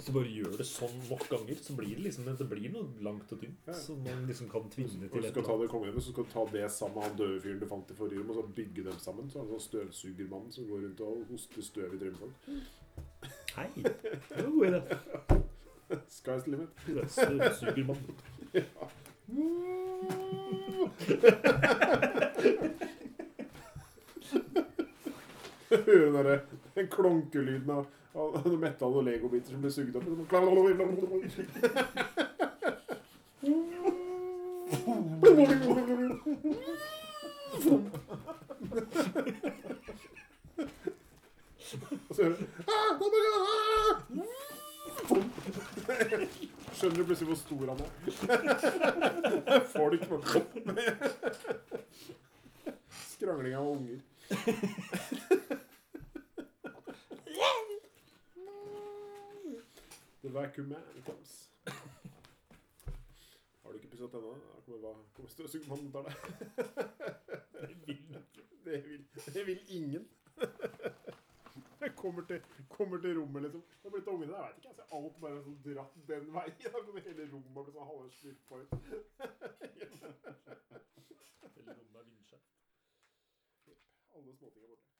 Hvis du bare gjør det sånn nok ganger, så blir det liksom det blir noe langt og tynt. Ja. Som man liksom kan tvinne til Hvis du skal ta det kongehjemmet, så skal du ta det sammen med han døde fyren du fant i forrige rom, og så bygge dem sammen. Så er det sånn støvsugermann som går rundt og hoster støv i trynet. Hei! Det var en god idé. Sky's the limit. Støvsugermann. Hører den der, den klonkelyden av, av metall og legobiter som blir sugd opp. «Ah, oh my God, ah!» Skjønner du plutselig hvor stor han er? Folk bare Skrangling av unger. The vacuum man comes. Har du ikke pussa tenna? Da kommer, hva? kommer støvsugermannen og tar deg. Det vil ikke. Det vil, ingen. Jeg kommer til, kommer til rommet, liksom. Jeg ble til ungene der, jeg veit ikke. Altså, alt bare sånn dratt den veien. Da kommer hele rommet og blir sånn halvveis slurpa ut. Hele rommet er vindskjevt. Alle småting er borte.